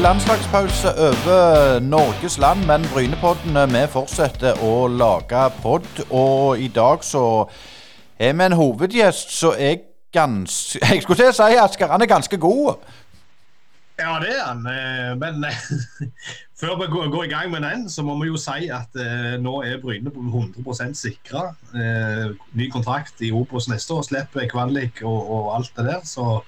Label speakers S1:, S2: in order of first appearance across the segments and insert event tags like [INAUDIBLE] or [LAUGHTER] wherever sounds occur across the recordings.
S1: landslagspause over Norges land, men Brynepodden vi fortsetter å lage pod. Og i dag så er vi en hovedgjest som er ganske [LAUGHS] Jeg skulle til å si Asker, han er ganske god.
S2: Ja, det er han. Eh, men [LAUGHS] før vi går i gang med den, så må vi jo si at eh, nå er Bryne 100 sikra. Eh, ny kontrakt i Obos neste år. Slipper kvalik og, og alt det der. Så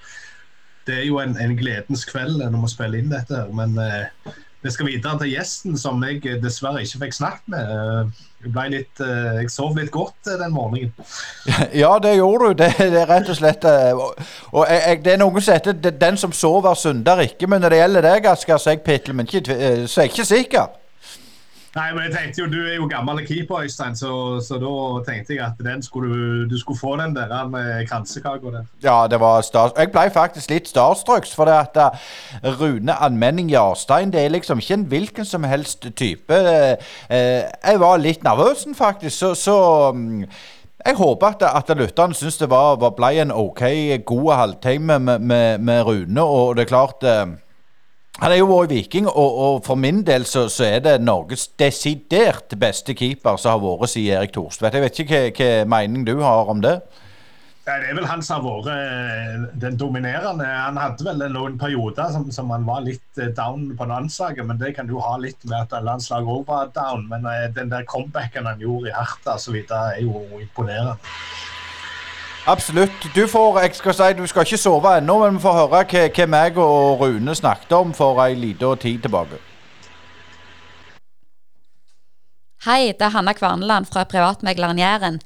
S2: det er jo en, en, gledens kveld når vi spiller inn dette. Men eh, vi skal videre til gjesten, som jeg dessverre ikke fikk snakket med. Eh, jeg, litt, eh, jeg sov litt godt eh, den morgenen. [LAUGHS]
S1: Ja, det gjorde du. Det, det er rett og slett Og, og jeg, Det er noen som heter 'den som sover, synder ikke'. Men når det gjelder deg, Asker, så er jeg pittel, men ikke, så er jeg ikke sikker.
S2: Nei, men jeg tenkte jo, Du er jo gammel keeper, Øystein, så, så, da tenkte jeg at skulle du, skulle få den der med kransekaka der.
S1: Ja, det var stas. Jeg ble faktisk litt starstruck, for det at uh, Rune Anmenning Jarstein det er liksom ikke en hvilken som helst type. Uh, jeg var litt nervøs, faktisk, så, så um, jeg håper at, at lytterne syns det var, var, ble en OK god halvtime med, med, med, Rune. Og det er klart han er jo vært viking, og, og, for min del så, så, er det Norges desidert beste keeper som har vært siden Erik Thorstvedt. Jeg vet ikke hva, mening du har om det?
S2: Ja, det er vel han som har vært eh, den dominerende. Han hadde vel noen perioder som, som han var litt eh, down på landslaget, men det kan du ha litt med at landslaget òg var down. Men eh, den der comebacken han gjorde i så vidt, er jo imponerende.
S1: Absolutt. Du får, jeg skal si, du skal ikke sove ennå, men vi får høre hva, hva meg og Rune snakket om for ei lita tid tilbake.
S3: Hei, det er Hanna Kvarneland fra privatmegleren Jæren.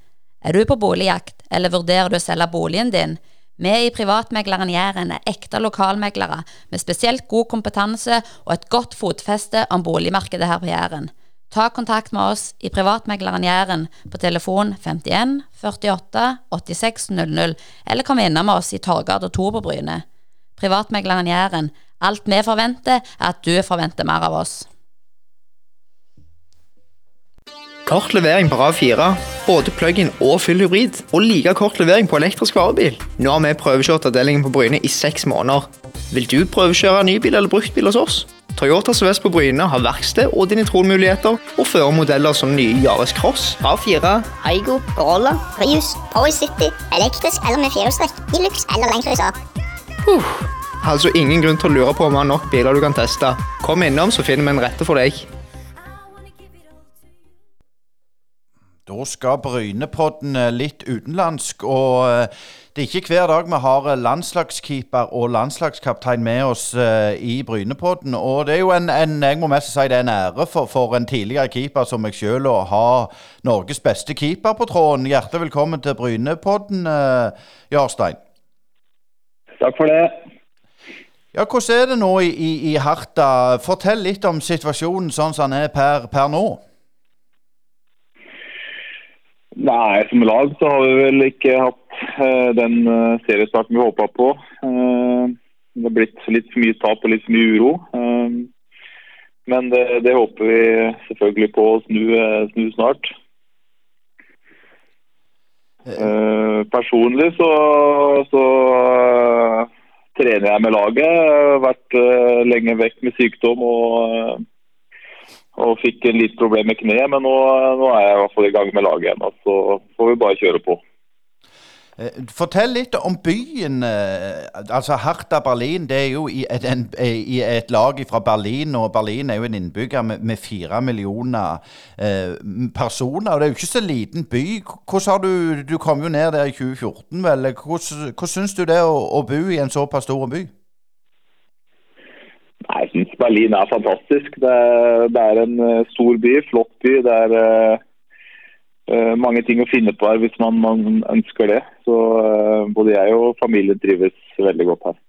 S3: Er du på boligjakt, eller vurderer du å selge boligen din? Vi i Privatmegleren Jæren er ekte lokalmeglere med spesielt god kompetanse og et godt fotfeste om boligmarkedet her på Jæren. Ta kontakt med oss i Privatmegleren Jæren på telefon 51 48 86 00, eller kom innom oss i Torgata 2 på Bryne. Privatmegleren Jæren. Alt vi forventer, er at du forventer mer av oss.
S4: Kort levering på RAV4, både plug-in og full hybrid, og like kort levering på elektrisk varebil. Nå har vi prøvekjørt avdelingen på Bryne i seks måneder. Vil du prøvekjøre ny bil eller bruktbil hos oss? Toyota Sørvest på Bryne har verksted og dinitronmuligheter, og fører modeller som nye Yaris Cross,
S5: RAV4, Aigo, Corolla, Prius, Power City, elektrisk eller med firehjulstrekk, Hilux eller Landcruiser.
S4: Uh, altså ingen grunn til å lure på om vi har nok biler du kan teste. Kom innom, så finner vi en rette for deg.
S1: Da skal Brynepodden eh, litt utenlandsk, og eh, det er ikke hver dag vi har eh, landslagskeeper og landslagskaptein med oss i Brynepodden. Og det er jo en, en jeg må mest si det er en ære for, for en tidligere keeper som meg sjøl å ha Norges beste keeper på tråden. Hjertelig velkommen til Brynepodden, Jarstein.
S6: Takk for det.
S1: Ja, Hvordan er det nå i, i, i Harta? Fortell litt om situasjonen sånn som den er per, per nå.
S6: Nei, som lag så har vi vel ikke hatt uh, den uh, seriestarten vi håpa på. Uh, det har blitt litt for mye tap og litt for mye uro. men det, det, håper vi selvfølgelig på å snu, snu snart. personlig så, så trener jeg med laget. Jeg har vært lenge vekk med sykdom og og fikk en litt problem med kneet, men nå, nå, er jeg i hvert fall i gang med laget igjen. Så får vi bare kjøre på.
S1: Eh, fortell litt om byen. Eh, altså Harta Berlin det er jo i et, en, i et, lag fra Berlin, og Berlin er jo en innbygger med fire millioner eh, personer. og Det er jo ikke så liten by. Hvordan har Du du kom jo ned der i 2014, vel. Hvordan, hvordan syns du det å, å bo i en såpass stor by?
S6: Jeg syns Berlin er fantastisk. Det er, det er, en eh, stor by, flott by. Det er uh, mange ting å finne på her hvis man, man ønsker det. Så uh, både jeg og familien trives veldig godt her.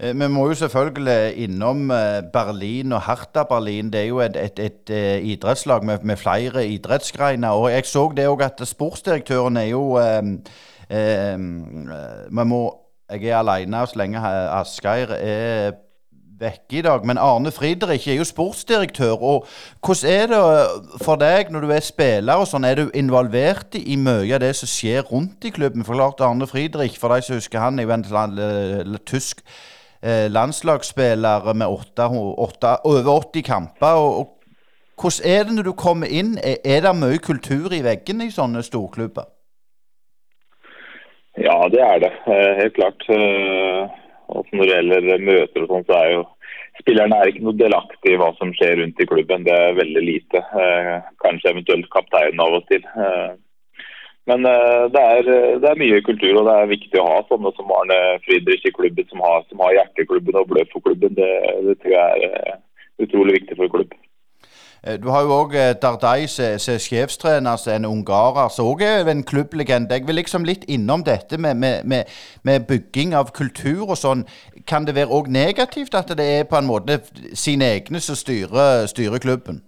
S1: Vi må jo selvfølgelig innom Berlin og Hertha Berlin. Det er jo et, et, et idrettslag med, med, flere idrettsgreiner. Og jeg så det òg at sportsdirektøren er jo um, um, må, Jeg er alene så lenge Asgeir er vekke i dag. Men Arne Friedrich er jo sportsdirektør. og Hvordan er det for deg når du er spiller og sånn? Er du involvert i mye av det som skjer rundt i klubben? Forklart Arne Friedrich, for de som husker han, er jo en tysk landslagsspiller med åtte, åtte, over 80 kamper. og, hvordan er det når du kommer inn? Er det mye kultur i veggene i sånne storklubber?
S6: Ja, det er det. Eh, helt klart. Eh, også når det gjelder møter og sånn, så er jo spillerne er ikke noe delaktig i hva som skjer rundt i klubben. Det er veldig lite. Eh, kanskje eventuelt kapteinen av og til. Men det er, det er, mye kultur, og det er viktig å ha sånne som Arne Friedrich i klubben, som har, som har hjerteklubben og blør for klubben. Det, det tror jeg er utrolig viktig for klubben.
S1: Eh, du har jo òg eh, Dardai som er sjefstrener, som en ungarer, som òg er en klubblegende. Jeg vil liksom litt innom dette med, med, med, med bygging av kultur og sånn. Kan det være òg negativt at det er på en måte sine egne som styrer, styrer klubben?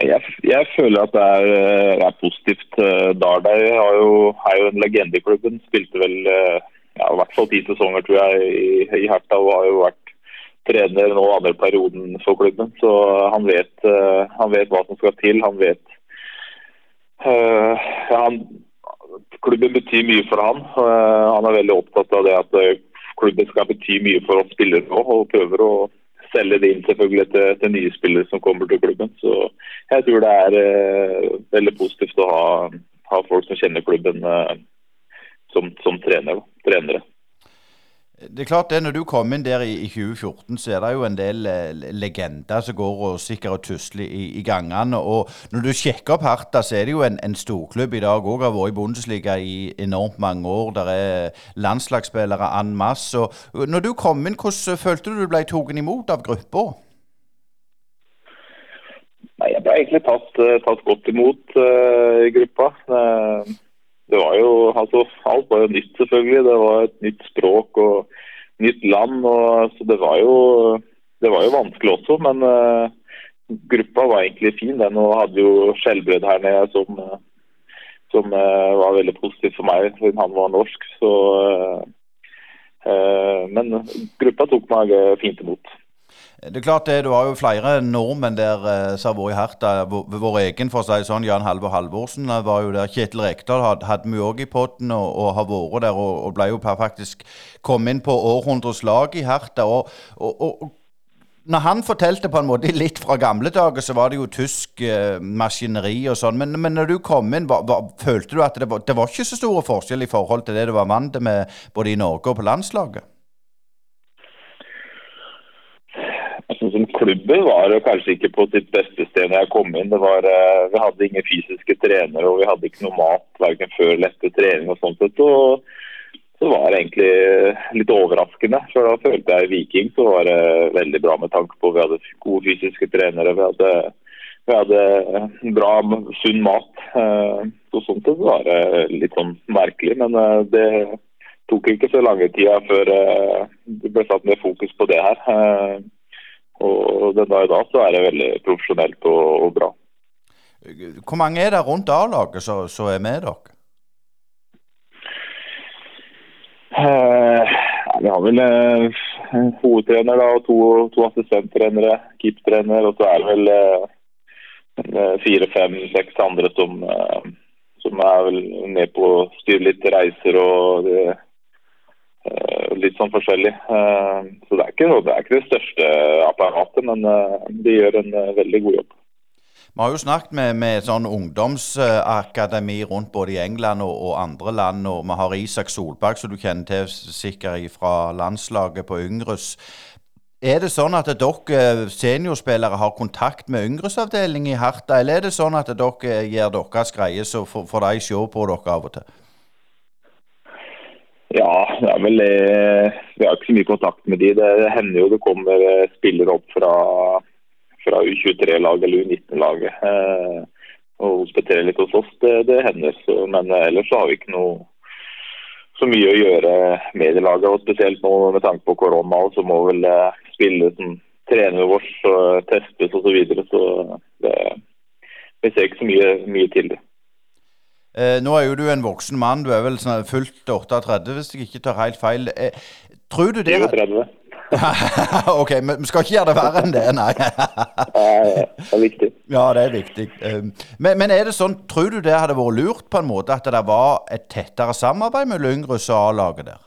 S6: Jeg, jeg, føler at det er, eh, er positivt. Dardai jo, er jo en legende i klubben. Spilte vel ja, i hvert fall ti sesonger tror jeg, i, i Herta og har jo vært trener nå andre perioden for klubben. Så han vet, uh, han vet hva som skal til. Han vet uh, han, Klubben betyr mye for han. Uh, han er veldig opptatt av det at klubben skal bety mye for oss spillere nå, og prøver å selge det inn selvfølgelig til, til, nye spillere som kommer til klubben. Så jeg tror det er veldig positivt å ha, ha, folk som kjenner klubben som, som trener, trenere.
S1: Det er klart det, Når du kom inn der i, i 2014, så er det jo en del eh, legender som går og sikkert og tusler i, i, gangene. og Når du sjekker opp Harta, så er det jo en, en storklubb i dag òg. Har vært i Bundesliga i enormt mange år. Der er landslagsspillere en masse. Og når du kom inn, hvordan følte du du ble tatt imot av gruppa?
S6: Nei, Jeg ble egentlig tatt, eh, tatt godt imot uh, i gruppa. Uh, det var jo altså, Alt var jo nytt, selvfølgelig. Det var et nytt språk og nytt land. Og, så det var jo det var jo vanskelig også, men uh, gruppa var egentlig fin. Den og hadde jo skjellbrød her nede som, som uh, var veldig positivt for meg, siden han var norsk. Så, uh, men gruppa tok meg fint imot.
S1: Det er klart det, Du har jo flere nordmenn der eh, som har vært i Herta. Vår egen, for å si sånn, Jan Halvor Halvorsen var jo der. Kjetil Rekdal hadde, hadde vi òg i potten og, og, har vært der. Og, og ble jo faktisk kommet inn på århundrets lag i Herta. Og, og, når han fortalte på en måte litt fra gamle dager, så var det jo tysk eh, maskineri og sånn. Men, men, når du kom inn, var, var, følte du at det var, det var ikke så store forskjell i forhold til det du var vant med både i Norge og på landslaget?
S6: som klubben var kanskje ikke på sitt beste sted når jeg kom inn. Var, eh, vi hadde ingen fysiske trenere og vi hadde ikke noe mat verken før eller etter trening. og sånt. Og så var det egentlig litt overraskende. For da følte jeg Viking så var det veldig bra med tanke på vi hadde gode fysiske trenere. Vi hadde, vi hadde bra, sunn mat. Eh, så sånt sett var det litt sånn merkelig. Men eh, det tok ikke så lange tida før det ble satt mer fokus på det her. Og den dag i dag så er det veldig profesjonelt og, og bra.
S1: Hvor mange er det rundt A-laget som er med dere?
S6: Eh, vi har vel eh, hovedtrener da, og to, to assistenttrenere, keepertrener, og så er det vel eh, fire, fem, seks andre som, eh, som er vel med på å styre litt reiser og det, Eh, litt sånn forskjellig. Eh, så det er ikke, det, er ikke det største apparatet, men eh, de gjør en veldig god jobb.
S1: Vi har jo snakket med, med sånn ungdomsakademi rundt både i England og, og, andre land. og Vi har Isak Solberg, som du kjenner til sikkert fra landslaget på Yngres. Er det sånn at dere seniorspillere har kontakt med yngresavdeling i Harta, eller er det sånn at dere gjør deres greie, så får de se på dere av og til?
S6: Ja, det er vel Vi har ikke så mye kontakt med de. Det hender jo det kommer eh, spillere opp fra, fra U23-laget eller U19-laget eh, og hospiterer litt hos oss. Det, det hender. Så, men ellers så har vi ikke noe så mye å gjøre med i laget. og Spesielt nå med tanke på korona, så må vel eh, spille som trener vårt og testes osv. Så, videre, så det, vi ser ikke så mye, mye til det.
S1: Eh, nå er jo du en voksen mann, du er vel sånn fullt 38 hvis jeg ikke tar helt feil. Eh, tror du det
S6: 37. [LAUGHS]
S1: ok, men vi skal ikke gjøre det verre enn det, nei.
S6: det er viktig.
S1: Ja, det er viktig. Eh, men, men, er det sånn, tror du det hadde vært lurt på en måte at det var et tettere samarbeid mellom Yngres og A-laget der?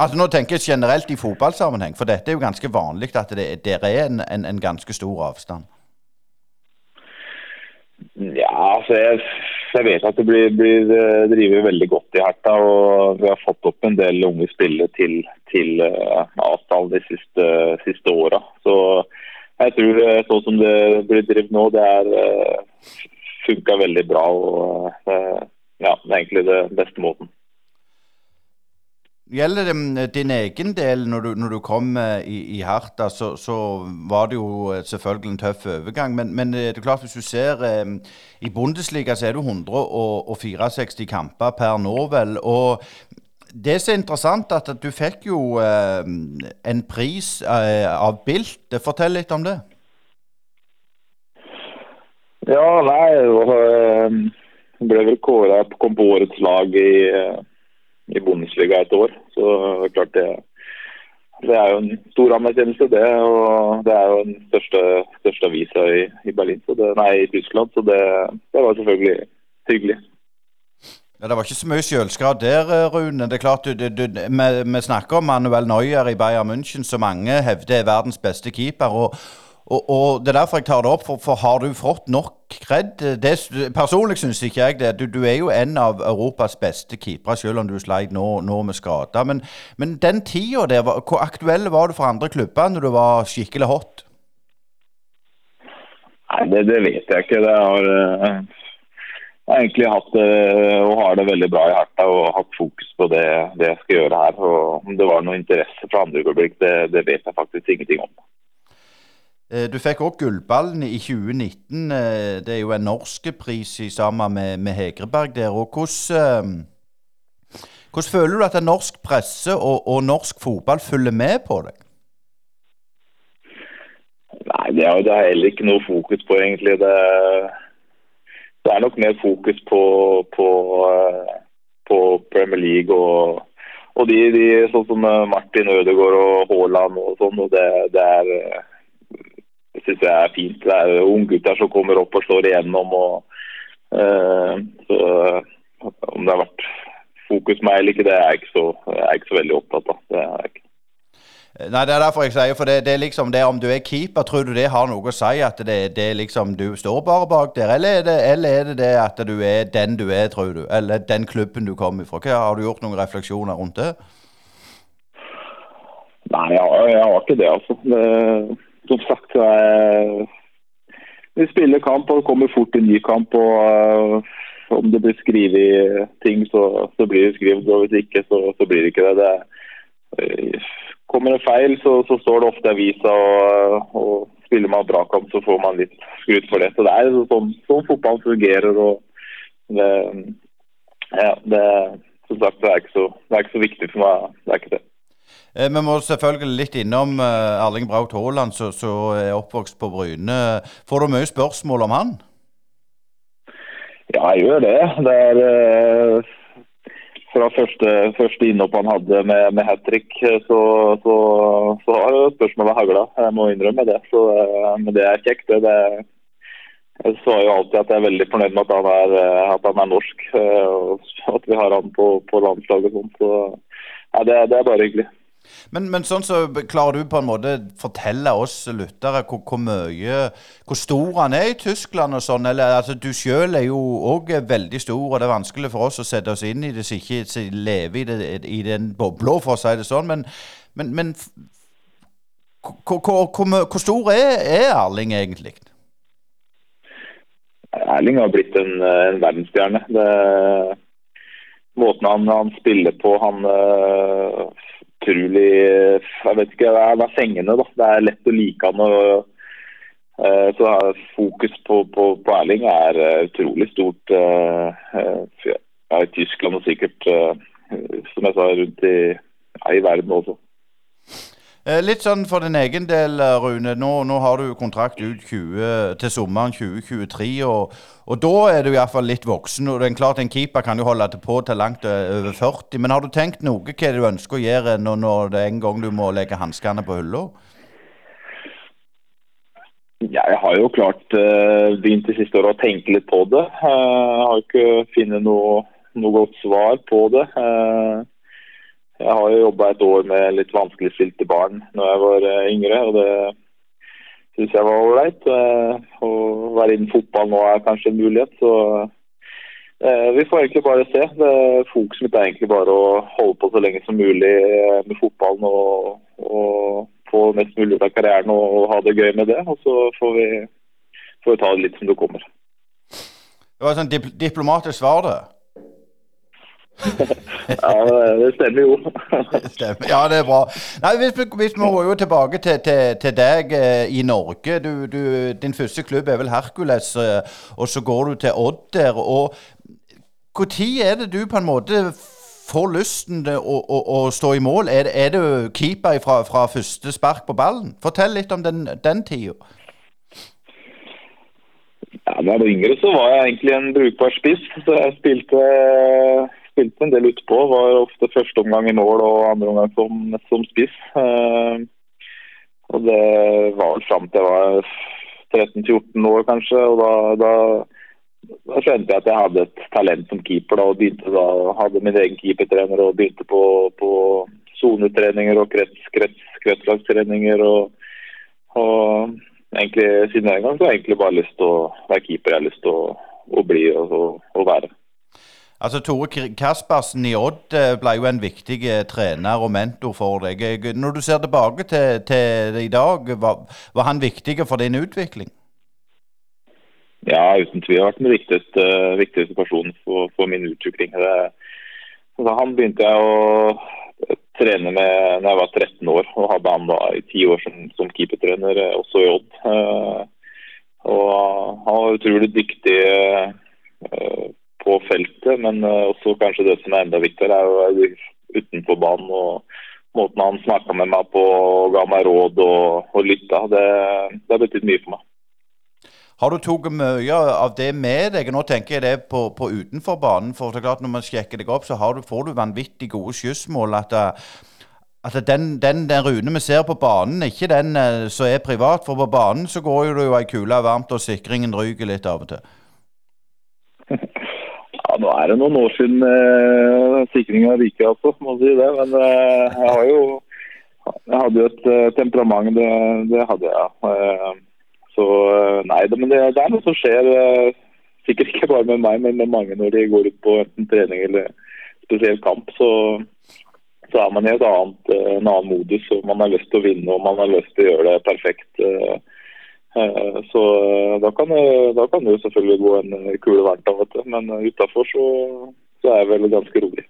S1: Altså Nå tenker jeg generelt i fotballsammenheng, for dette er jo ganske vanlig at det, det er en, en, en ganske stor avstand.
S6: Ja, altså jeg, jeg vet at det blir, blir eh, veldig godt i Herta. Og vi har fått opp en del unge spillere til, til uh, avtalen de siste, siste åra. Så jeg tror uh, sånn som det blir drevet nå, det er funka veldig bra. og ja, Det er egentlig det beste måten.
S1: Gjelder det din egen del, når du, når du kom i, i Harta, så, så, var det jo selvfølgelig en tøff overgang. Men, men det er klart hvis du ser i Bundesliga så er det 164 kamper per nå, vel. Og det som er interessant, at du fikk jo en pris av Bilt. Fortell litt om det.
S6: Ja, nei, jeg ble vel kåra på årets lag i, i Bundesliga et år. Så det er klart det, det er jo en stor anerkjennelse, det. Og det er jo den største, største avisa i, i, Berlin, det, nei, i Tyskland. Så det, det var selvfølgelig hyggelig.
S1: Ja, Det var ikke så mye selvskrav der, Rune. Det er klart, du, du, du, vi, vi, snakker om Manuel Neuer i Bayern München, som mange hevder er verdens beste keeper. og og, og, Det er derfor jeg tar det opp, for, for har du fått nok kred? Personlig syns ikke jeg det. Du, du, er jo en av Europas beste keepere, selv om du sleit nå, nå med skader. Men, men, den tida der, hvor aktuelle var du for andre klubber når du var skikkelig hot?
S6: Nei, det, det vet jeg ikke. Det har, jeg har egentlig hatt og har det veldig bra i Herta og hatt fokus på det, det jeg skal gjøre her. Om det var noe interesse fra andre øyeblikk, det, det vet jeg faktisk ingenting om.
S1: Eh, du fikk òg Gullballen i 2019. Eh, det er jo en norsk pris sammen med, med Hegreberg der. og eh, hvordan føler du at en norsk presse og, og, norsk fotball følger med på deg?
S6: Nei, det er, det er heller ikke noe fokus på, egentlig. Det, det er nok mer fokus på, på, på Premier League og, og de, de, sånn som Martin Ødegaard og Haaland og sånn. og det, det er det syns jeg er fint. Det er unggutter som kommer opp og slår igjennom. Og, uh, så, om det har vært fokus meg eller ikke, det er jeg ikke så, jeg ikke så veldig opptatt av. Det er ikke.
S1: Nei, Det er derfor jeg sier, for det, det er liksom det om du er keeper, tror du det har noe å si? At det, det er liksom du står bare bak der, eller er, det, eller er det det at du er den du er, tror du? Eller den klubben du kommer fra? Hva, har du gjort noen refleksjoner rundt det?
S6: Nei, jeg, jeg har ikke det, altså. Det, som sagt så er Vi spiller kamp og kommer fort en ny kamp. og uh, Om det blir skrevet ting, så, så, blir det skrevet. Og hvis ikke, så, så blir det ikke det. det uh, kommer det feil, så, så, står det ofte i avisa. Og, og, spiller man bra kamp, så får man litt skryt for det. Så det er sånn, sånn fotball fungerer. og det, ja, det, som sagt, det er, så, det er ikke så viktig for meg. Det er ikke det.
S1: Eh, vi må selvfølgelig litt innom eh, Erling Braut Haaland, som er oppvokst på Bryne. Får du mye spørsmål om han?
S6: Ja, jeg gjør det. Det er eh, fra første, første innhopp han hadde med, med hat trick, så, så, så, har spørsmålet hagla. Jeg må innrømme det. Så, men det er kjekt. Det, det, jeg sa jo alltid at jeg er veldig fornøyd med at han er, at han er norsk. Og at vi har han på, på landslaget og sånt. Så ja, det, det er bare hyggelig.
S1: Men, men, sånn så klarer du på en måte fortelle oss lyttere hvor, hvor, mye Hvor stor han er i Tyskland og sånn? Eller altså du sjøl er jo òg veldig stor, og det er vanskelig for oss å sette oss inn i det, så ikke lever i, det, i den bobla, for å si det sånn. Men, men, men hvor, stor er, er Erling egentlig?
S6: Erling har blitt en, en verdensstjerne. Måten han, han, spiller på, han utrolig Jeg vet ikke, det er, fengende. da. Det er lett å like han. og uh, så Fokus på, på, på Erling er uh, utrolig stort uh, ja, i Tyskland og sikkert, som jeg sa, rundt i, ja, i verden også.
S1: Litt sånn for din egen del, Rune. Nå, nå har du kontrakt ut 20, til sommeren 2023. og og Da er du iallfall litt voksen. og det er klart En keeper kan jo holde på til langt over 40. Men har du tenkt noe hva du ønsker å gjøre når, når det en gang du må legge hanskene på hylla?
S6: Jeg har jo klart uh, begynt de siste åra å tenke litt på det. Uh, jeg har ikke funnet noe, noe, godt svar på det. Uh, jeg har jo jobba et år med litt vanskeligstilte barn når jeg var eh, yngre, og det syns jeg var ålreit. Eh, å være innen fotball nå er kanskje en mulighet, så eh, vi får egentlig bare se. Fokuset mitt er egentlig bare å holde på så lenge som mulig med fotballen og, og få mest mulig av karrieren og, ha det gøy med det. Og så får vi, får vi ta det litt som det kommer.
S1: Det var et sånn dip diplomatisk svar, det.
S6: Ja, det- stemmer jo.
S1: Stemmer. Ja, det er bra. Nei, Hvis vi, hvis vi går jo tilbake til, til, til deg eh, i Norge. Du, du, din første klubb er vel Hercules, eh, og så går du til Odd der. og Når er det du på en måte får lysten til å, å, å stå i mål? Er, det- er du keeper fra, fra første spark på ballen? Fortell litt om den, den tida.
S6: Ja, da jeg var yngre, så var jeg egentlig en brukbar spiss. Så jeg spilte, spilte en del utpå. Var ofte første omgang i mål og andre omgang som, som spiss. Eh, og det var vel fram til jeg var 13-14 år, kanskje. Og da, da, da skjønte jeg at jeg hadde et talent som keeper. Da, og begynte da, hadde min egen keepertrener og begynte på, på sonetreninger og krets, krets, kretslagstreninger. og og egentlig siden den gang så har jeg egentlig bare lyst til å være keeper. Jeg har lyst til å, å bli og, og, være.
S1: Altså, Tore Kaspersen i Odd eh, ble jo en viktig eh, trener og mentor for deg. Eh, Når du ser tilbake til, til i dag, var, var han viktig for din utvikling?
S6: Ja, uten tvil har vært den viktigste, viktigste personen for, for min utvikling. Det, altså, han begynte jeg å trene med da jeg var 13 år, og hadde han da i ti år som, som keepertrener, også i Odd. Og han var utrolig dyktig på feltet, men eh, også kanskje det som er enda viktigere, er jo være utenfor banen. og Måten han snakka med meg på og ga meg råd og, og lytta, det, det har betydd mye for meg.
S1: Har du tatt mye av det med deg? Nå tenker jeg det på, på utenfor banen. For det er klart når man sjekker deg opp, så du, får du vanvittig gode skyssmål. At, eh, at den, den, den Rune vi ser på banen, ikke den eh, som er privat. For på banen så går jo det jo ei kule varmt, og sikringen ryker litt av og til.
S6: Ja, Nå er det noen år siden eh, sikringa ryker, altså, må si det. Men eh, jeg har jo Jeg hadde jo et eh, temperament, det, det hadde jeg. Eh, så eh, nei, det, men det, det er noe som skjer. Eh, sikkert ikke bare med meg, men med mange når de går ut på enten trening eller spesiell kamp. Så, så er man i et annet, eh, en annen modus, og man har lyst til å vinne og man har lyst til å gjøre det perfekt. Eh, Eh, Så eh, da kan, det- da kan det jo selvfølgelig gå en eh, kule hvert av, du. Men utafor så, så er jeg vel ganske rolig.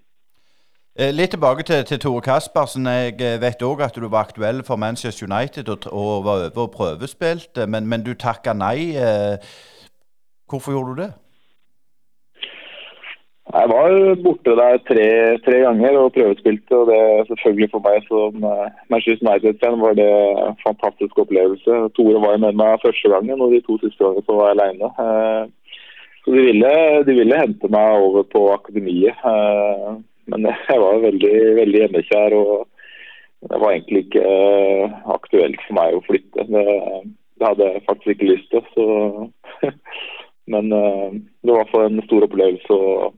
S1: Eh, Litt tilbake til, til Tore Kaspersen. Jeg eh, vet òg at du var aktuell for Manchester United og, og var over og prøvespilte, men, men du takka nei. eh. Hvorfor gjorde du det?
S6: Jeg var borte der tre, tre ganger og prøvespilte, og det selvfølgelig for meg som eh, Manchester United-fan var det en fantastisk opplevelse. Tore var med meg første gangen, og de to siste gangene var jeg alene. Eh, Så de ville, de ville hente meg over på akademiet, eh, men [LAUGHS] jeg var veldig, veldig hjemmekjær. og det var egentlig ikke aktuelt for meg å flytte. Det, det hadde jeg faktisk ikke lyst til. Så. [LAUGHS] Men det var for en stor opplevelse å,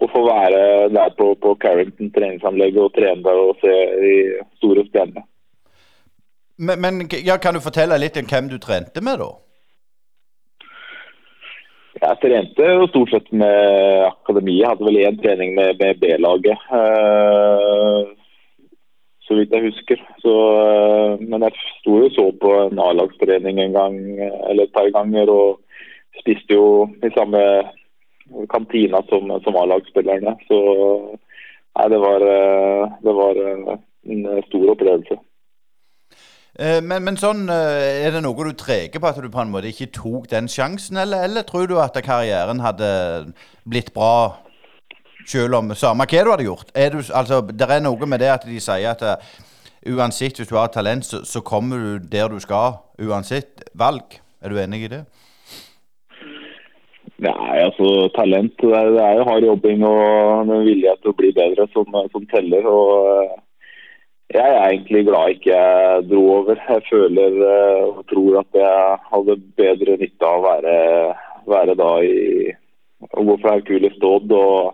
S6: å få være der på, på Carrington treningsanlegg og trene der og se de store stjernene.
S1: Men, men ja, kan du fortelle litt om hvem du trente med, da?
S6: Jeg trente jo stort sett med akademiet. Hadde vel én trening med, med B-laget. eh, så vidt jeg husker. Så, eh, men jeg sto jo så på en A-lagstrening en gang eh, eller et par ganger. Og spiste jo i samme kantina som, som A-lagsspillerne. Så nei, det var, eh, det var eh, en stor opplevelse.
S1: Eh, Men, men sånn, er det noe du treger på at du på en måte ikke tok den sjansen, eller, eller tror du at karrieren hadde blitt bra selv om samme hva du hadde gjort? Er du, altså, det er noe med det at de sier at uh, uansett hvis du har talent, så, så kommer du der du skal uansett valg. Er du enig i det?
S6: Nei, altså talent det er, det er jo hard jobbing og en vilje til å bli bedre som, som teller. og eh, Jeg er egentlig glad ikke jeg dro over. Jeg føler eh, og tror at jeg hadde bedre nytte av å være, være da i å gå fra Hercules Dodd og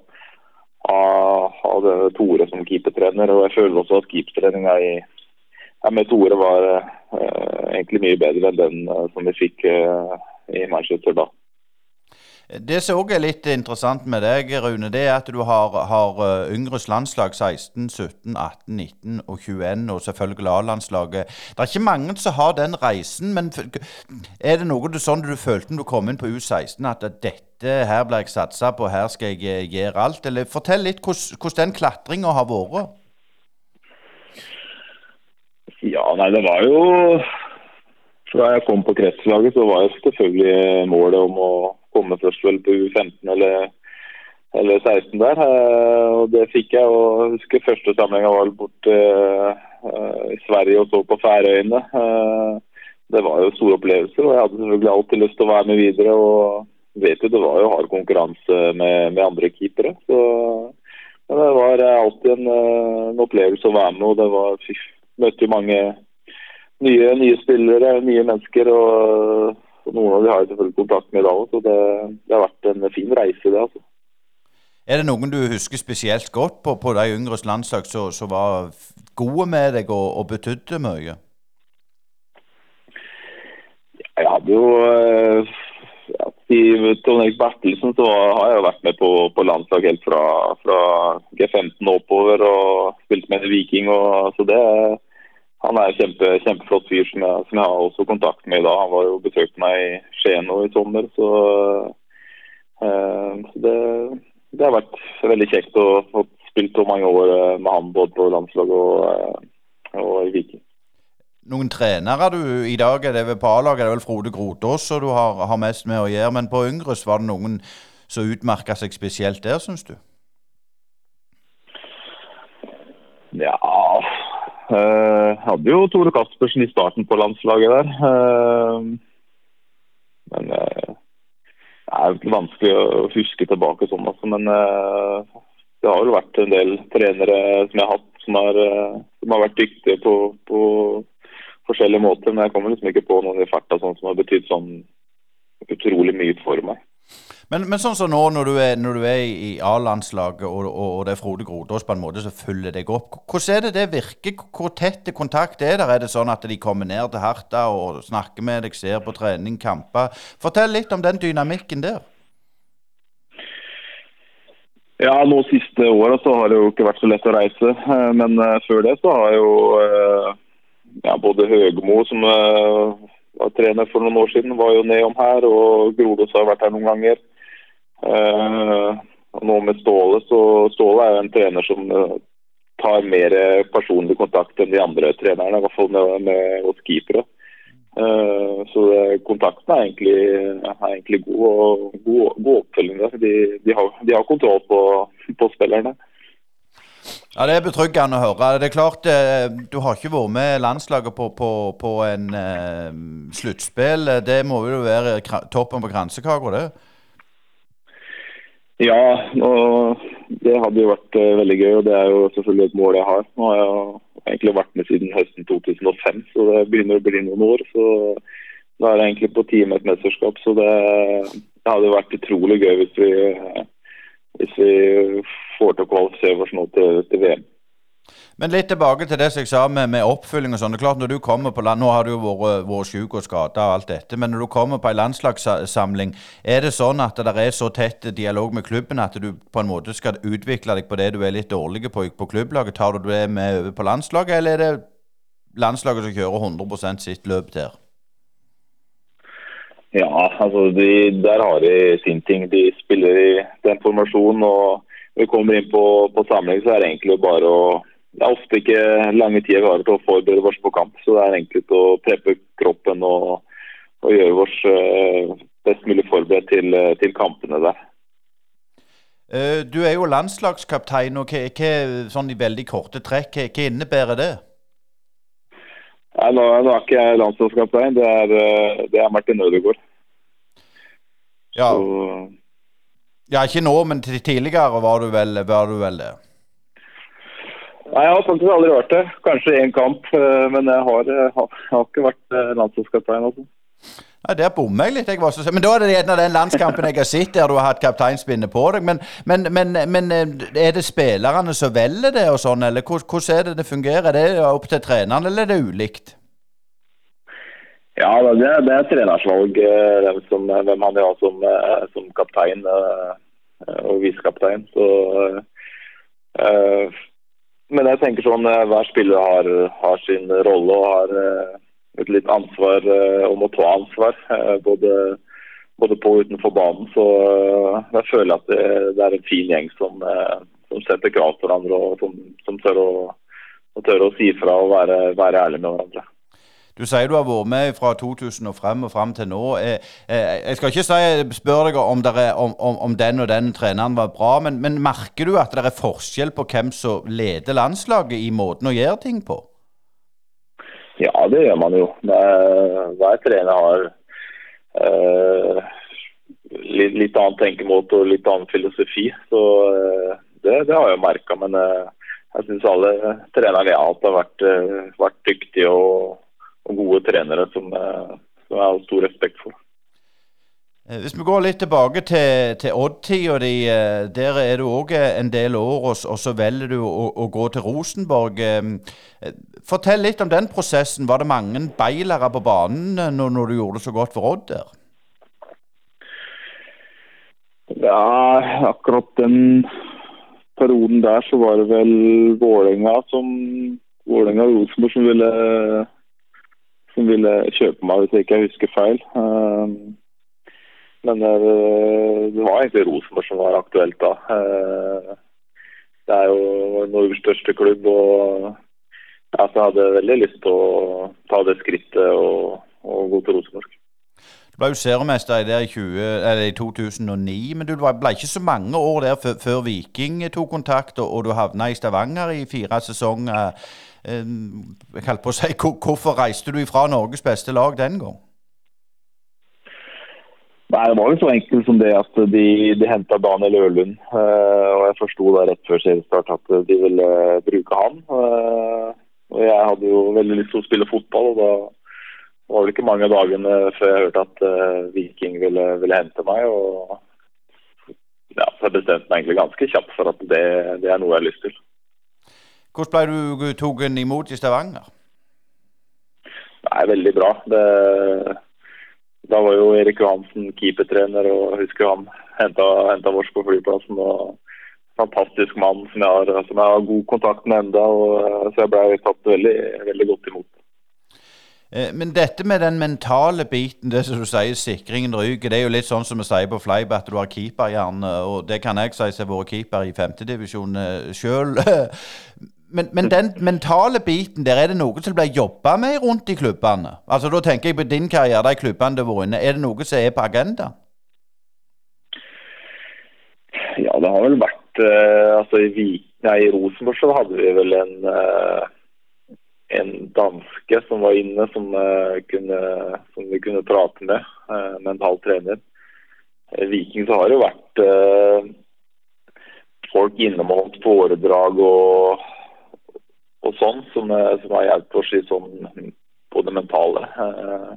S6: ha, Tore som keepertrener. Og jeg føler også at keepertreninga med Tore var uh, egentlig mye bedre enn den uh, som vi fikk uh, i Manchester da.
S1: Det som òg er litt interessant med deg, Rune, det er at du har, har yngres landslag 16, 17, 18, 19 og 21, og selvfølgelig A-landslaget. Det er ikke mange som har den reisen, men er det noe du, sånn du følte når du kom inn på U16, at dette her blir jeg satsa på, her skal jeg gjøre alt? Eller fortell litt hvordan den klatringa har vært.
S6: Ja, nei, det var jo Fra jeg kom på kretslaget, så var jo selvfølgelig målet om å komme først vel på U15 eller, eller 16 der. Eh, og det fikk jeg. og Jeg husker første samlinga var borte uh, i Sverige og så på Færøyene. Det var jo store opplevelser, og jeg hadde selvfølgelig alltid lyst til å være med videre. og vet jo Det var jo hard konkurranse med, med andre keepere. så men det var alltid en, en, opplevelse å være med. og det var, Møtte jo mange nye, nye spillere, nye mennesker. og og Noen av de har jeg selvfølgelig kontakt med i dag òg, så det, det, har vært en fin reise. det altså.
S1: Er det noen du husker spesielt godt på, på de yngres landslag som var gode med deg og, og betydde mye?
S6: Jeg hadde jo ja, i Trond Erik Bertelsen så har jeg vært med på, på landslag helt fra, fra, G15 oppover og spilt med Viking. Og, så det, han er en kjempe, kjempeflott fyr som jeg, som jeg, har også kontakt med i dag. Han var jo besøkt meg i Skien nå i sommer. Så, eh, så det, det, har vært veldig kjekt å få spilt så mange år eh, med han både på landslaget og, eh, og i Viking
S1: noen trenere du i dag er det ved på A-laget? Det er vel Frode Grotås som du har, har, mest med å gjøre. Men på Yngres, var det noen som utmerka seg spesielt der, syns du?
S6: Ja øh, Hadde jo Tore Kaspersen i starten på landslaget der. Øh, men det er vanskelig å huske tilbake sånn, altså. Men det har jo vært en del trenere som jeg har hatt som er, som har vært dyktige på, på forskjellige måter. Men jeg kommer liksom ikke på noen i farta sånn som har betydd sånn utrolig mye for meg.
S1: Men, men sånn som nå, når du er, når du er i A-landslaget og, og, og, det er Frode Grodås på en måte som følger deg opp, hvordan er det det virker? Hvor tett kontakt er der? Er det sånn at de kommer ned til Harta og snakker med deg, ser på trening, kamper? Fortell litt om den dynamikken der.
S6: Ja, nå siste åra så har det jo ikke vært så lett å reise. Eh, men eh, før det så har jo eh, ja, både Høgmo, som var trener for noen år siden, var jo nedom her. Og Grodås har vært her noen ganger. Uh, nå med Ståle, så Ståle er jo en trener som uh, tar mer personlig kontakt enn de andre trenerne. I hvert fall med, med oss keepere. så kontakten er egentlig, er egentlig god, og god, god oppfølging. De, de, har, de, har, kontroll på, på spillerne.
S1: Ja, Det er betryggende å høre. Det er klart, eh, Du har ikke vært med landslaget på, på, på en uh, sluttspill. Det må jo være toppen på kransekaka, det?
S6: Ja, og det hadde jo vært uh, veldig gøy. og Det er jo selvfølgelig et mål jeg har. Nå har jeg egentlig vært med siden høsten 2005, så det begynner å bli noen år. så Da er det egentlig på tide med et mesterskap. Så det, det hadde vært utrolig gøy hvis vi, hvis vi får til å kvalifisere oss nå til, til, VM.
S1: Men litt tilbake til det som jeg sa med, med oppfylling og sånn. Det er klart når du kommer på land, Nå har du jo vært, vært syk og skada og alt dette, men når du kommer på en landslagssamling, er det sånn at det er så tett dialog med klubben at du på en måte skal utvikle deg på det du er litt dårlig på på klubblaget? Tar du det med over på landslaget, eller er det landslaget som kjører 100% sitt løp der?
S6: Ja, altså de, der har de sin ting. De spiller i den formasjonen. og når vi kommer inn på, på samling, så er det egentlig bare å Det er ofte ikke lange tider vi har til å forberede oss på kamp. Så det er enkelt å preppe kroppen og, og gjøre oss uh, best mulig forberedt til, til, kampene der.
S1: Uh, du er jo landslagskaptein, og hva, hva, sånn i veldig korte trekk, hva, hva innebærer det?
S6: Nei, nå, nå, er ikke jeg landslagskaptein, det er, eh, det er Martin Ødegaard.
S1: Ja. Så, ja, ikke nå, men tidligere var du vel, var du vel det?
S6: Nei, Jeg har faktisk aldri vært det. Kanskje én kamp, eh, men jeg har, jeg har, har ikke vært eh, landslagskaptein. Altså.
S1: Ja, Der bommer jeg litt. Jeg var så, men da er det gjerne den landskampen jeg har sett der du har hatt kapteinspinnet på deg. Men, men, men, men, eh, er det spillerne som velger det og sånn, eller hvordan er det det fungerer? Er det opp til treneren, eller er det ulikt?
S6: Ja, det, det er treners valg eh, hvem, som, hvem han vil ha som, eh, som kaptein eh, og visekaptein. Så Men jeg tenker sånn hver spiller har, har sin rolle og har uh, et litt ansvar uh, om å ta ansvar. både, både på og utenfor banen. Så jeg føler at det, det, er en fin gjeng som, som setter krav til hverandre og som, som tør, å, tør å si fra og være, være ærlig med hverandre.
S1: Du sier du har vært med fra 2000 og frem og frem til nå. Jeg, eh, jeg skal ikke spørre deg om, er, om, om, den og den treneren var bra, men, men, merker du at det er forskjell på hvem som leder landslaget i måten å gjøre ting på?
S6: Ja, det gjør man jo. Hver trener har uh, litt, litt annen tenkemåte og litt annen filosofi. Så uh, det, det, har jeg merka. Men uh, jeg syns alle trenere jeg har hatt, har vært, vært dyktige og og gode trenere som, eh, som jeg har stor respekt for.
S1: Eh, hvis vi går litt tilbake til, til Odd-tida di, eh, der er du òg en del år, og, og så velger du å, å, gå til Rosenborg. Fortell litt om den prosessen. Var det mange beilere på banen når, når, du gjorde det så godt for Odd der?
S6: Ja, akkurat den perioden der så var det vel Vålerenga som Vålerenga og Rosenborg som ville som ville kjøpe meg, hvis jeg ikke husker feil. Ehm, men eh, det var egentlig Rosenborg som var aktuelt da. Eh, det er jo Norges største klubb, og jeg hadde veldig lyst til å ta det skrittet og, og gå til Rosenborg.
S1: Du ble jo seriemester i, 20, i, 2009, men du ble ikke så mange år der før Viking tok kontakt, og, og du havna i Stavanger i fire sesonger. Jeg holdt på å si, Hvorfor reiste du ifra Norges beste lag den gang?
S6: Nei, Det var jo så enkelt som det at de, de henta Daniel Ørlund. Uh, og Jeg forsto rett før seriestart at de ville bruke han. Uh, og Jeg hadde jo veldig lyst til å spille fotball, og da var det ikke mange dagene før jeg hørte at Viking ville, ville, hente meg. og ja, så Jeg bestemte meg egentlig ganske kjapt for at det, det er noe jeg har lyst til.
S1: Hvordan ble du tatt imot i Stavanger?
S6: Nei, Veldig bra. Det, da var jo Erik Johansen keepertrener, og jeg husker han henta, oss på flyplassen. og Fantastisk mann som jeg har, som jeg har god kontakt med enda, og, Så jeg ble tatt veldig, veldig godt imot.
S1: Eh, men dette med den mentale biten, det som du sier, sikringen ryker, det er jo litt sånn som vi sier på Fleip, at du har keeperhjerne. Og det kan jeg si som har vært keeper i femtedivisjon eh, sjøl. [LAUGHS] men, men, den mentale biten der, er det noe som blir jobba med rundt i klubbene? Altså Da tenker jeg på din karriere, de klubbene du har vært inne. Er det noe som er på agendaen?
S6: Ja, det har vel vært uh, altså i, nei, I Rosenborg så hadde vi vel en, uh, en danske som var inne, som, uh, kunne, som vi kunne prate med. mental trener. Viking så har det jo vært folk innom foredrag og og sånn, som, eh, som har hjulpet oss i sånn på det mentale. Eh,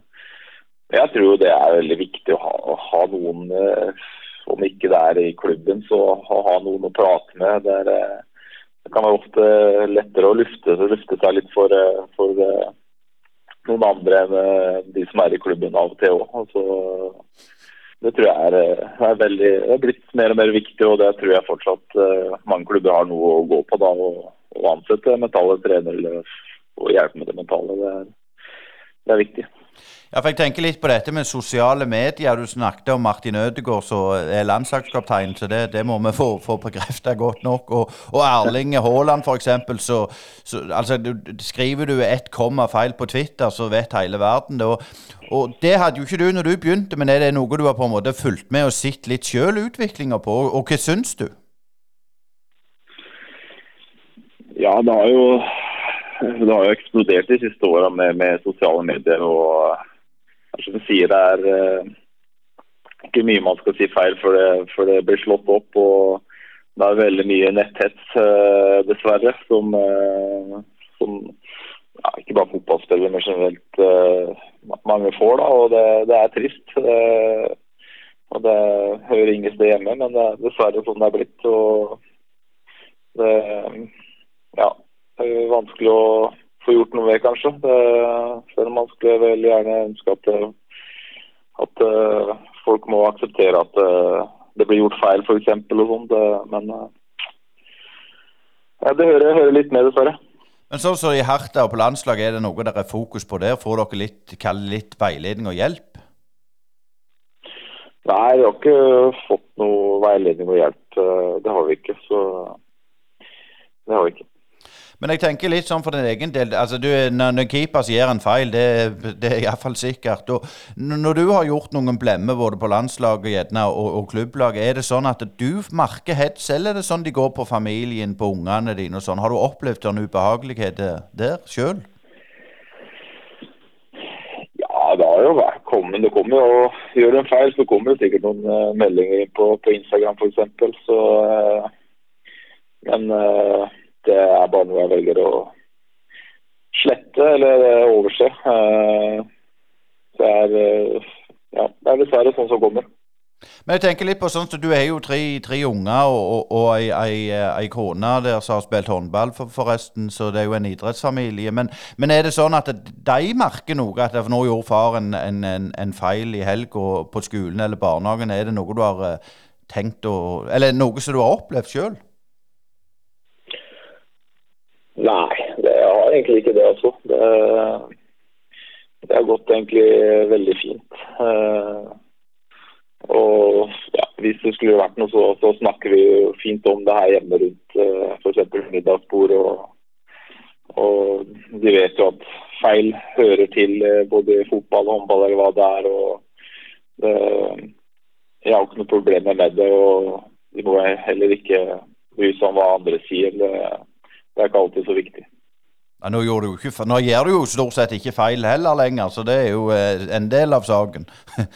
S6: jeg tror det er veldig viktig å ha, å ha noen, eh, om ikke det er i klubben, så å ha noen å prate med. Det, er, det kan være ofte lettere å lufte, lufte seg litt for, for noen andre enn de som er i klubben av og til òg. Det tror jeg er, er, veldig, det er blitt mer og mer viktig, og det tror jeg fortsatt mange klubber har noe å gå på. da, og å ansette mentale trenere og hjelpe med det mentale. Det er, det er viktig.
S1: Ja, for jeg tenker litt på dette med sosiale medier. Du snakket om Martin Ødegaard som er landslagskaptein, så det, det, må vi få, få bekrefta godt nok. Og, og Erling Haaland, f.eks. Så, så altså, skriver du ett komma feil på Twitter, så vet hele verden det. Og, og, det hadde jo ikke du når du begynte, men er det noe du har på en måte fulgt med og sett litt sjøl utviklinga på? Og, og hva syns du?
S6: Ja, det har jo, det har jo eksplodert de siste åra med, med, sosiale medier. og Som sier, det er eh, ikke mye man skal si feil for det, for det blir slått opp. og Det er veldig mye netthets, eh, dessverre, som, eh, som ja, ikke bare fotballspillere, men generelt eh, mange får. da, og Det, det er trist. Det, og Det hører ingen sted hjemme, men det er dessverre sånn det er blitt. og det, ja, vanskelig å få gjort noe med, kanskje. Selv om man skulle vel gjerne ønske at, at uh, folk må akseptere at uh, det blir gjort feil, f.eks. og sånt. Men ja, det hører, hører, litt med, dessverre.
S1: Men sånn som så i Harta og på landslaget, er det noe dere er fokus på der? Får dere litt, litt veiledning og hjelp?
S6: Nei, vi har ikke fått noe veiledning og hjelp. Det har vi ikke. Så det har vi ikke.
S1: Men jeg tenker litt sånn for din egen del. altså du, Når en keeper gjør en feil, det, det er iallfall sikkert. Og når du har gjort noen blemmer både på landslaget og, og klubblaget, er det sånn at du merker hets, eller er det sånn de går på familien, på ungene dine og sånn? Har du opplevd en ubehagelighet der sjøl?
S6: Ja, det har jo vært kommet. Det kommer jo Gjør du en feil, så kommer det sikkert noen uh, meldinger på, på Instagram f.eks. Så uh, Men uh, det er bare noe jeg velger å slette eller overse. Eh, det er, eh, ja, det er dessverre sånn som kommer.
S1: Men jeg tenker litt på sånn at Du er jo tre, tre unger og, og, og ei, kone der som har spilt håndball, for, forresten, så det er jo en idrettsfamilie. Men, men er det sånn at de merker noe? At nå gjorde far en, en, en, feil i helga på skolen eller barnehagen. Er det noe du har eh, tenkt å Eller noe som du har opplevd sjøl?
S6: Nei, det har egentlig ikke det, altså. Det, har gått egentlig veldig fint. Uh, og ja, hvis det skulle vært noe, så, så, snakker vi jo fint om det her hjemme rundt uh, f.eks. middagsbord. Og, og de vet jo at feil hører til uh, både fotball og håndball eller hva det er. og det, Jeg har ikke noe problemer med det. og De må heller ikke bry seg om hva andre sier. Det, det er ikke alltid så viktig.
S1: Ja, nå, gjør du ikke, nå gjør du jo stort sett ikke feil heller lenger, så det er jo eh, en del av saken. [LAUGHS]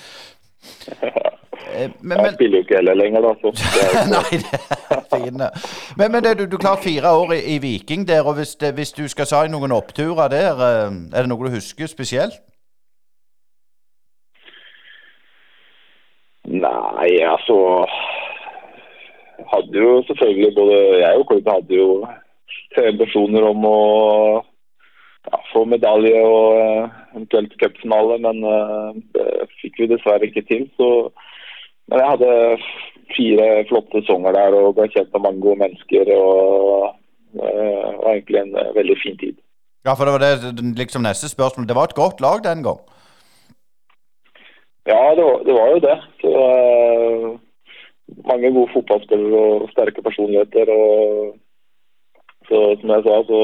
S6: Eh, men, jeg spiller jo ikke heller lenger, da. Så [LAUGHS]
S1: Nei, det er fine. Men, men det, du, du klarer fire år i, i, Viking der, og hvis, det, hvis du skal si noen oppturer der, eh, er det noe du husker spesielt?
S6: Nei, altså Hadde jo selvfølgelig både jeg og Klubb hadde jo ambisjoner om å ja, få medalje og uh, eventuelt cupfinale, men uh, det fikk vi dessverre ikke til. Så, men jeg hadde fire flotte sesonger der og ble kjent med mange gode mennesker. og det var egentlig en veldig fin tid.
S1: Ja, for det var det liksom neste spørsmål. Det var et godt lag den gang?
S6: Ja, det var, det var jo det. Så, mange gode fotballspillere og sterke personligheter. og så som jeg sa, så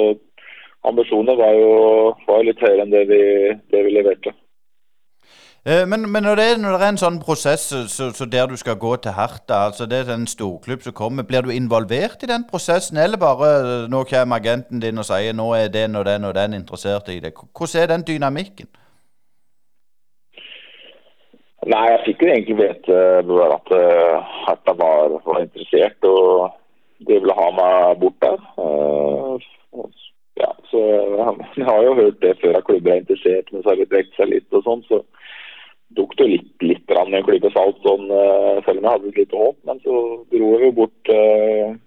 S6: ambisjonene var jo var litt høyere enn det vi, det vi leverte.
S1: Eh, men, men når, det er, når, det er, en sånn prosess så, så der du skal gå til Herta, altså det er en storklubb som kommer, blir du involvert i den prosessen, eller bare nå kommer agenten din og sier nå er den og den og den interessert i det? Hvordan er den dynamikken?
S6: Nei, jeg fikk jo egentlig vite at uh, Herta var, var interessert. og de ville ha meg bort der. Uh, ja, så [LAUGHS] Jeg har jo hørt det før at klubber er interessert, men så har de drekt seg litt og sånn. Så tok det litt, litt i en klype salt, sånn, uh, selv om jeg hadde et lite håp. Men så dro vi jo bort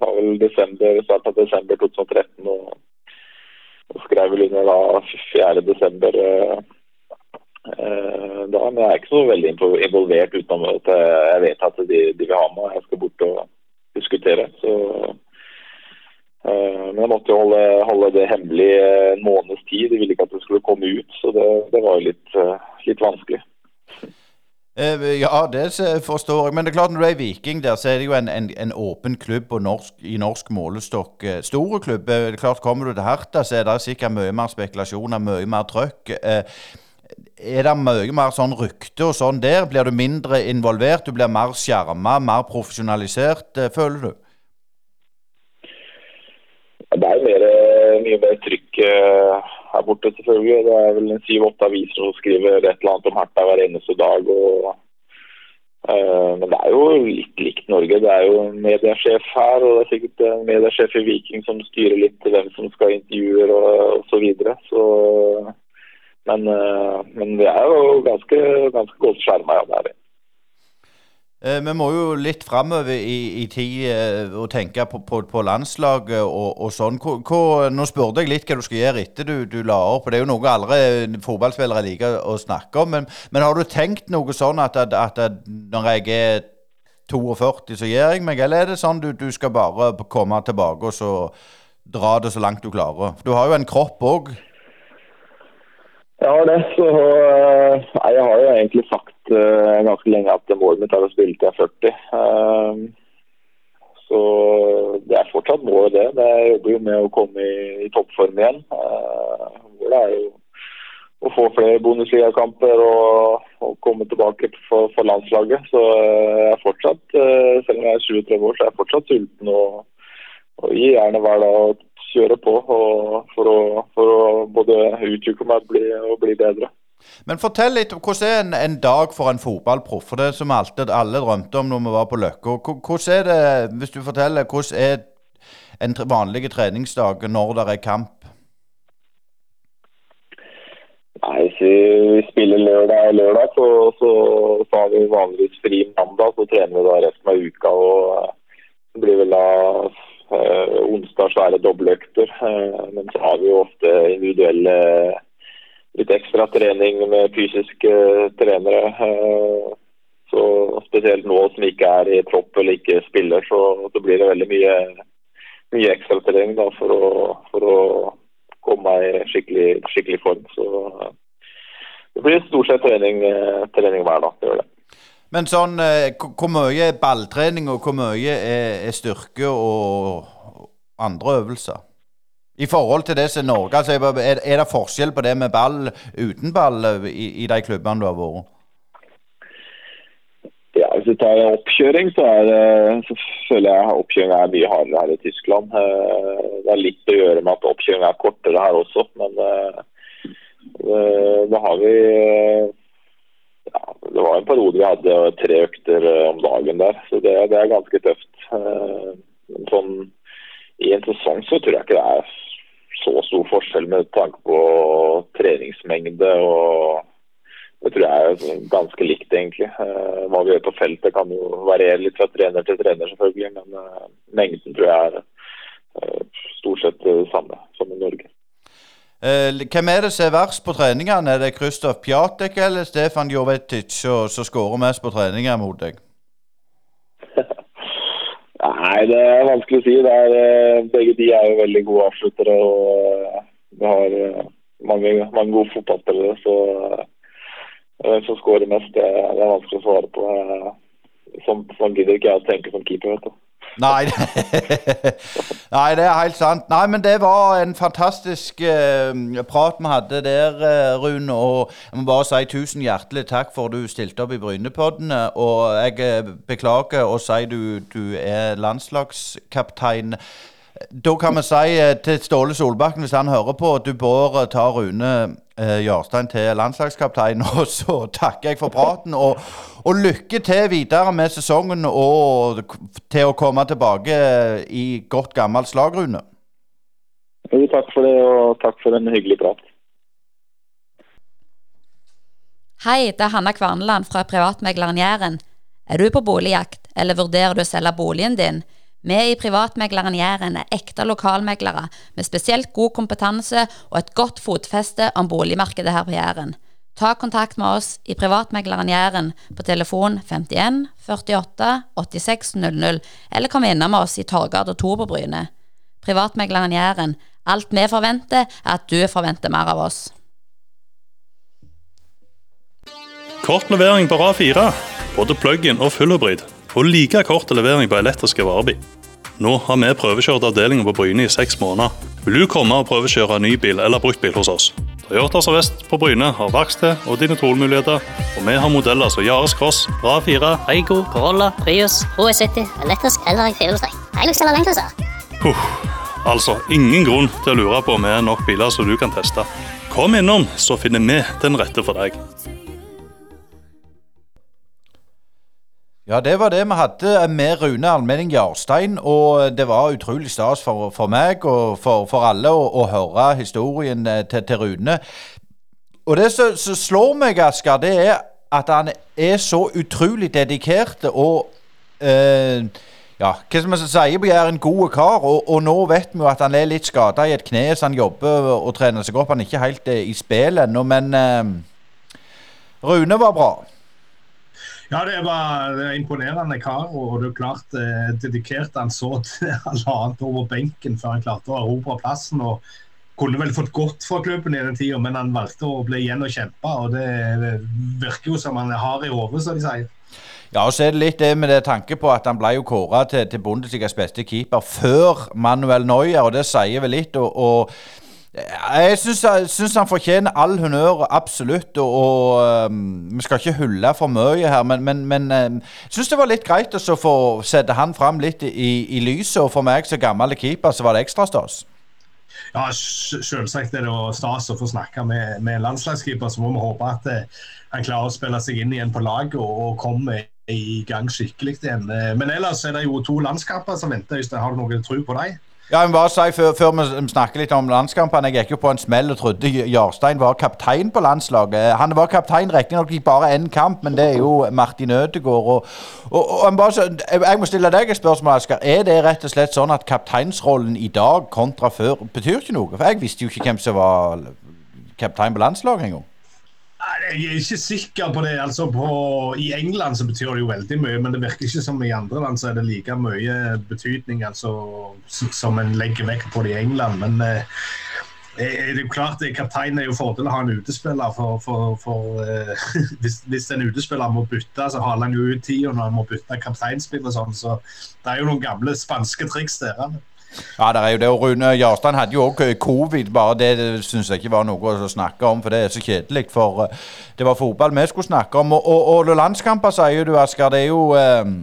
S6: var vel desember, starten av desember 2013 og, og skrev vel under da 4. desember. da, men jeg er ikke så veldig involvert utenom at jeg vet at de, de vil ha meg. Jeg skal bort og diskutere. Så, uh, men jeg måtte jo holde, holde, det hemmelig en måneds tid. De ville ikke at det skulle komme ut, så det, det var litt, uh, litt vanskelig.
S1: Eh, ja, det forstår jeg. Men det er klart når du er Viking der, så er det jo en, en, en åpen klubb norsk, i norsk målestokk. Store klubb. Det er klart Kommer du til Herta, så er det sikkert mye mer spekulasjoner, mye mer trøkk. Er det mye mer sånn rykte og sånn der? Blir du mindre involvert? Du blir mer skjerma, mer profesjonalisert, eh, føler du?
S6: Det er mer, mye mer trykk eh, her borte, selvfølgelig. Det er vel syv-åtte aviser som skriver et eller annet om Herta hver eneste dag. og uh, Men det er jo litt likt Norge. Det er jo en mediesjef her, og det er sikkert en mediesjef i Viking som styrer litt hvem som skal intervjuer og, og så videre. Så, men, eh, men vi er jo ganske, ganske godt skjerma, ja. Det.
S1: Eh, Vi må jo litt framover i, i tid eh, og tenke på, på, på landslaget og, og sånn. Hvor, hvor, nå spurte jeg litt hva du skal gjøre etter du, du la opp. Det er jo noe alle fotballspillere liker å snakke om. Men, men har du tenkt noe sånn at, at, at når jeg er 42, så gjør jeg meg? Eller er det sånn du, du skal bare komme tilbake og så dra det så langt du klarer? Du har jo en kropp òg.
S6: Jeg har det. Så eh, nei, jeg har jo egentlig sagt uh, ganske lenge at målet mitt er å spille til jeg er 40. Uh, så det er fortsatt målet, det. Men Jeg jobber jo med å komme i, i toppform igjen. Uh, det er jo å få flere bonusligakamper og, og komme tilbake for, for landslaget. Så eh, jeg er fortsatt, eh, selv om jeg er 37 år, så er jeg fortsatt sulten og, og gir gjerne hver dag kjøre på for, å, for å både utvikle meg og bli, og bli bedre.
S1: Men fortell litt hvordan er en, en dag for en fotballproff? For det som alltid alle drømte om når vi var på Løkka. Hvordan er det, hvis du forteller, hvordan er en vanlig treningsdag når det er kamp?
S6: Nei, så vi spiller lørdag og lørdag, så, så, så har vi vanligvis fri mandag. Så trener vi da resten av uka. og Det blir vel da onsdag så er det dobbeltøkter. Eh, men så har vi jo ofte individuelle litt ekstra trening med fysiske trenere. Eh, så spesielt nå som ikke er i tropp eller ikke spiller, så, så blir det veldig mye, mye ekstra trening da, for, å, for å komme i skikkelig, skikkelig form. Så eh, det blir stort sett trening, eh, trening hver dag. Det gjør det.
S1: Men sånn, eh, hvor mye er balltrening, og hvor mye er, er styrke og andre øvelser? I forhold til det som er Norge, altså, er, er det forskjell på det med ball uten ball eh, i, i de klubbene du har vært?
S6: Ja, Hvis du tar oppkjøring, så, er så føler jeg oppkjøring er mye hardere her i Tyskland. Eh, Det er litt å gjøre med at oppkjøring er kortere her også, men da har vi Det var en periode vi hadde tre økter eh, om dagen der, så det, det er ganske tøft. Eh, sånn, I en sesong så tror jeg ikke det er så stor forskjell med tanke på treningsmengde og det tror jeg er ganske likt, egentlig. Eh, hva vi gjør på feltet kan jo variere litt fra trener til trener, selvfølgelig. Men mengden tror jeg er stort sett det samme som i Norge.
S1: Eh, hvem er det som er verst på treningene? Er det Krzysztof Pjatek eller Stefan Jovetic som skårer mest på treninger mot deg? [LAUGHS]
S6: Nei, det er vanskelig å si. Er, eh, begge de er jo veldig gode avsluttere. og eh, Vi har mange, mange gode fotballspillere. så Hvem som skårer mest, det, er vanskelig å svare på. Sånn gidder ikke jeg å tenke som keeper. vet du.
S1: Nei, [LAUGHS] Nei, det er helt sant. Nei, men det var en fantastisk uh, prat vi hadde der, uh, Rune. Og jeg må bare si tusen hjertelig takk for du stilte opp i Brynepoddene. Og jeg eh, beklager å si du, du er landslagskaptein. Da kan vi si eh, til Ståle Solbakken, hvis han hører på, at du bør ta Rune eh, Jarstein til landslagskaptein. [LAUGHS] Og så takker jeg for praten. Og, og lykke til videre med sesongen og til å komme tilbake i godt gammelt slag, Rune.
S6: Jo, takk for det, og takk for en hyggelig prat.
S3: Hei, det er Hanna Kvarneland fra Privatmegleren Jæren. Er du på boligjakt, eller vurderer du å selge boligen din? Vi i Privatmegleren Jæren er ekte lokalmeglere med spesielt god kompetanse og et godt fotfeste om boligmarkedet her på Jæren. Ta kontakt med oss i Privatmegleren Jæren på telefon 51 48 86 00, eller kom innom oss i Torgata 2 på. Privatmegleren Jæren. Alt vi forventer, er at du forventer mer av oss.
S7: Kort levering på RA4, både plug-in og fullhybrid, og like kort levering på elektriske varebil. Nå har vi prøvekjørt avdelingen på Bryne i seks måneder. Vil du komme og prøvekjøre ny bil eller bruktbil hos oss? Toyota Sør-Vest på Bryne har verksted og dine tolmuligheter, og vi har modeller som Yaris Cross, RA4,
S5: Eigo, Corolla, Prius, HS70, elektrisk eller i firehjulstrekk. Hilux eller Landcruiser.
S7: Huff. Altså, ingen grunn til å lure på om vi er nok biler som du kan teste. Kom innom, så finner vi den rette for deg.
S1: Ja, det var det vi hadde med Rune Almenning Jarstein. Og det var utrolig stas for, for meg og for, for alle å, å, høre historien eh, til, til Rune. Og det som slår meg, Asker, det er at han er så utrolig dedikert og eh, ja, hva skal man si, er en god kar. Og, og, nå vet vi jo at han er litt skada i et kne, så han jobber og trener seg opp. Han er ikke helt eh, i spill ennå, men eh, Rune var bra.
S2: Ja, det var, det var imponerende kar. Og det er klart eh, dedikert han så til [LAUGHS] halvannet over benken før han klarte å erobre plassen. og kunne vel fått godt fra klubben i den tida, men han valgte å bli igjen og kjempe. og Det, det virker jo som han har i hodet, som de sier.
S1: Ja, og så er det litt det med det tanke på at han ble jo kåra til, til Bundesligas beste keeper før Manuel Neuer, og det sier vel litt. og, og jeg syns han fortjener all honnør, absolutt. Og, og um, Vi skal ikke hulle for mye her, men, men, men jeg syns det var litt greit å få sette han fram litt i, i lyset. Og for meg som gammel keeper, så var det ekstra stas.
S2: Ja, selvsagt er det stas å få snakke med, med landslagskeeper. Så må vi håpe at uh, han klarer å spille seg inn igjen på laget og, og komme i gang skikkelig igjen. Men ellers er det jo to landskamper som venter. Har du noe tro på dem?
S1: Ja, men bare si før, før, vi snakker litt om landskampene Jeg gikk jo på en smell og trodde Jarstein var kaptein på landslaget. Han var kaptein riktignok i bare én kamp, men det er jo Martin Ødegaard. Og, og, og bare, jeg må stille deg et spørsmål, Asker. Er det rett og slett sånn at kapteinsrollen i dag kontra før betyr ikke noe? For jeg visste jo ikke hvem som var kaptein på landslaget engang.
S2: Jeg er ikke sikker på det. altså på, I England så betyr det jo veldig mye, men det virker ikke som i andre land så er det like mye betydning altså, som en legger vekk på det i England. Men eh, eh det er jo klart det, kapteinen er jo fordel å ha en utespiller. for, for, for eh, [LAUGHS] hvis, hvis, en utespiller må bytte, så haler han jo ut tida når han må bytte kapteinspill og sånn. Så det er jo noen gamle spanske triks der. Altså.
S1: Ja, det er jo det. Og Rune Jarstein hadde jo òg eh, covid. Bare det syns jeg ikke var noe å snakke om, for det er så kjedelig. For uh, det var fotball vi skulle snakke om. Og, og, og landskamper, sier du, Asker. Det er jo um,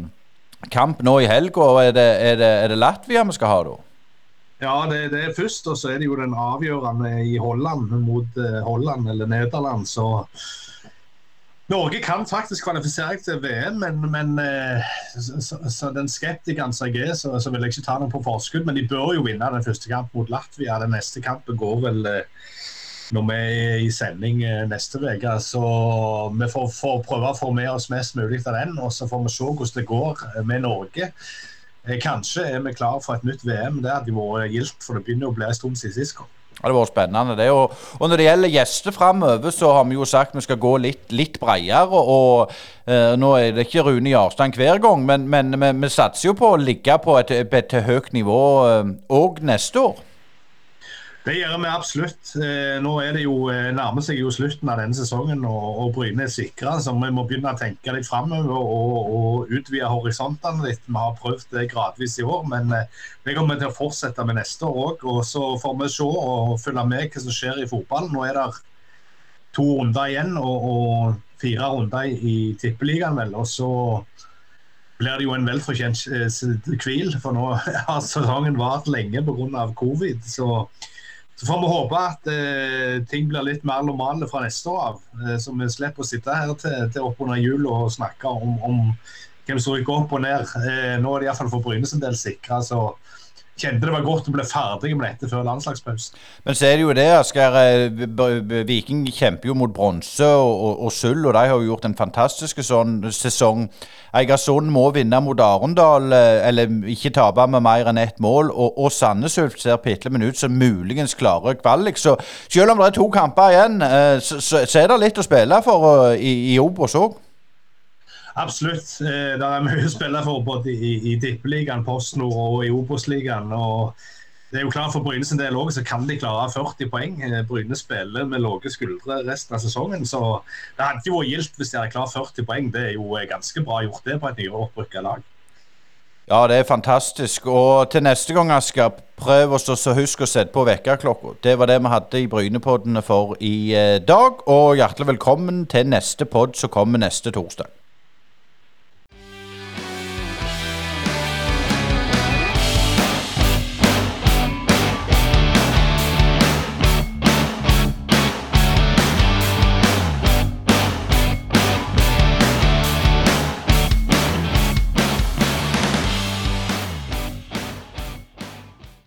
S1: kamp nå i helga. Er, er, er, det Latvia vi skal ha da?
S2: Ja, det, det, er først. Og så er det jo den avgjørende i Holland mot uh, Holland eller Nederland. Så Norge kan faktisk kvalifisere seg til VM, men, men eh, så, så den skeptikeren som jeg er, så, så, vil jeg ikke ta noe på forskudd. Men de bør jo vinne den første kampen mot Latvia. Den neste kampen går vel eh, når vi er i sending eh, neste uke. Så vi får, får, prøve å få med oss mest mulig av den, og så får vi se hvordan det går med Norge. Kanskje er vi klar for et nytt VM. Det hadde vært gildt, for det begynner å bli en stund siden sist gang.
S1: Det var spennende. det. Og, og, når det gjelder gjester framover, så har vi jo sagt vi skal gå litt, litt bredere. Og uh, nå er det ikke Rune Jarstein hver gang, men, men vi, vi, satser jo på å ligge på et, et, et høyt nivå òg eh, neste år.
S2: Det gjør vi absolutt. Eh, nå er det jo, eh, nærmer seg jo slutten av denne sesongen, og, og Bryne er sikra. Så vi må begynne å tenke litt framover og, og, utvide horisontene litt. Vi har prøvd det gradvis i år, men vi det kommer vi til å fortsette med neste år òg. Og så får vi se og følge med hva som skjer i fotballen. Nå er det to runder igjen og, og fire runder i Tippeligaen, vel. Og så blir det jo en velfortjent hvil, for nå [LAUGHS] har sesongen vart lenge pga. covid. så så får vi håpe at eh, ting blir litt mer normale fra neste år av. Eh, så vi slipper å sitte her til, til oppunder jul og snakke om, om hvem som rykker opp og ned. Eh, nå er det iallfall for Bryne en del sikra. Så kjente det var godt å bli ferdig med dette før landslagspausen.
S1: Men så er det jo det, Asker. Eh, Viking kjemper jo mot bronse og, og, og, sølv, og de har jo gjort en fantastisk sånn sesong. Eigersund må vinne mot Arendal, eh, eller ikke tape med mer enn ett mål. Og, og Sandnes Ulf ser pitlemen ut som muligens klarer kvalik. Så selv om det er to kamper igjen, eh, så, så, så er det litt å spille for i, i Obos òg.
S2: Absolutt. Eh, det er mye å spille for både i, i Tippeligaen, PostNord og i Obos-ligaen. Det er jo klart For Bryne sin del òg, så kan de klare 40 poeng. Eh, Bryne spiller med lave skuldre resten av sesongen. Så det hadde jo vært gildt hvis de hadde klart 40 poeng. Det er jo eh, ganske bra gjort det på et nyopprykka lag.
S1: Ja, det er fantastisk. Og til neste gang, Asker, prøv oss å huske å sette på vekkerklokka. Det var det vi hadde i Brynepoddene for i dag. Og hjertelig velkommen til neste podd som kommer neste torsdag.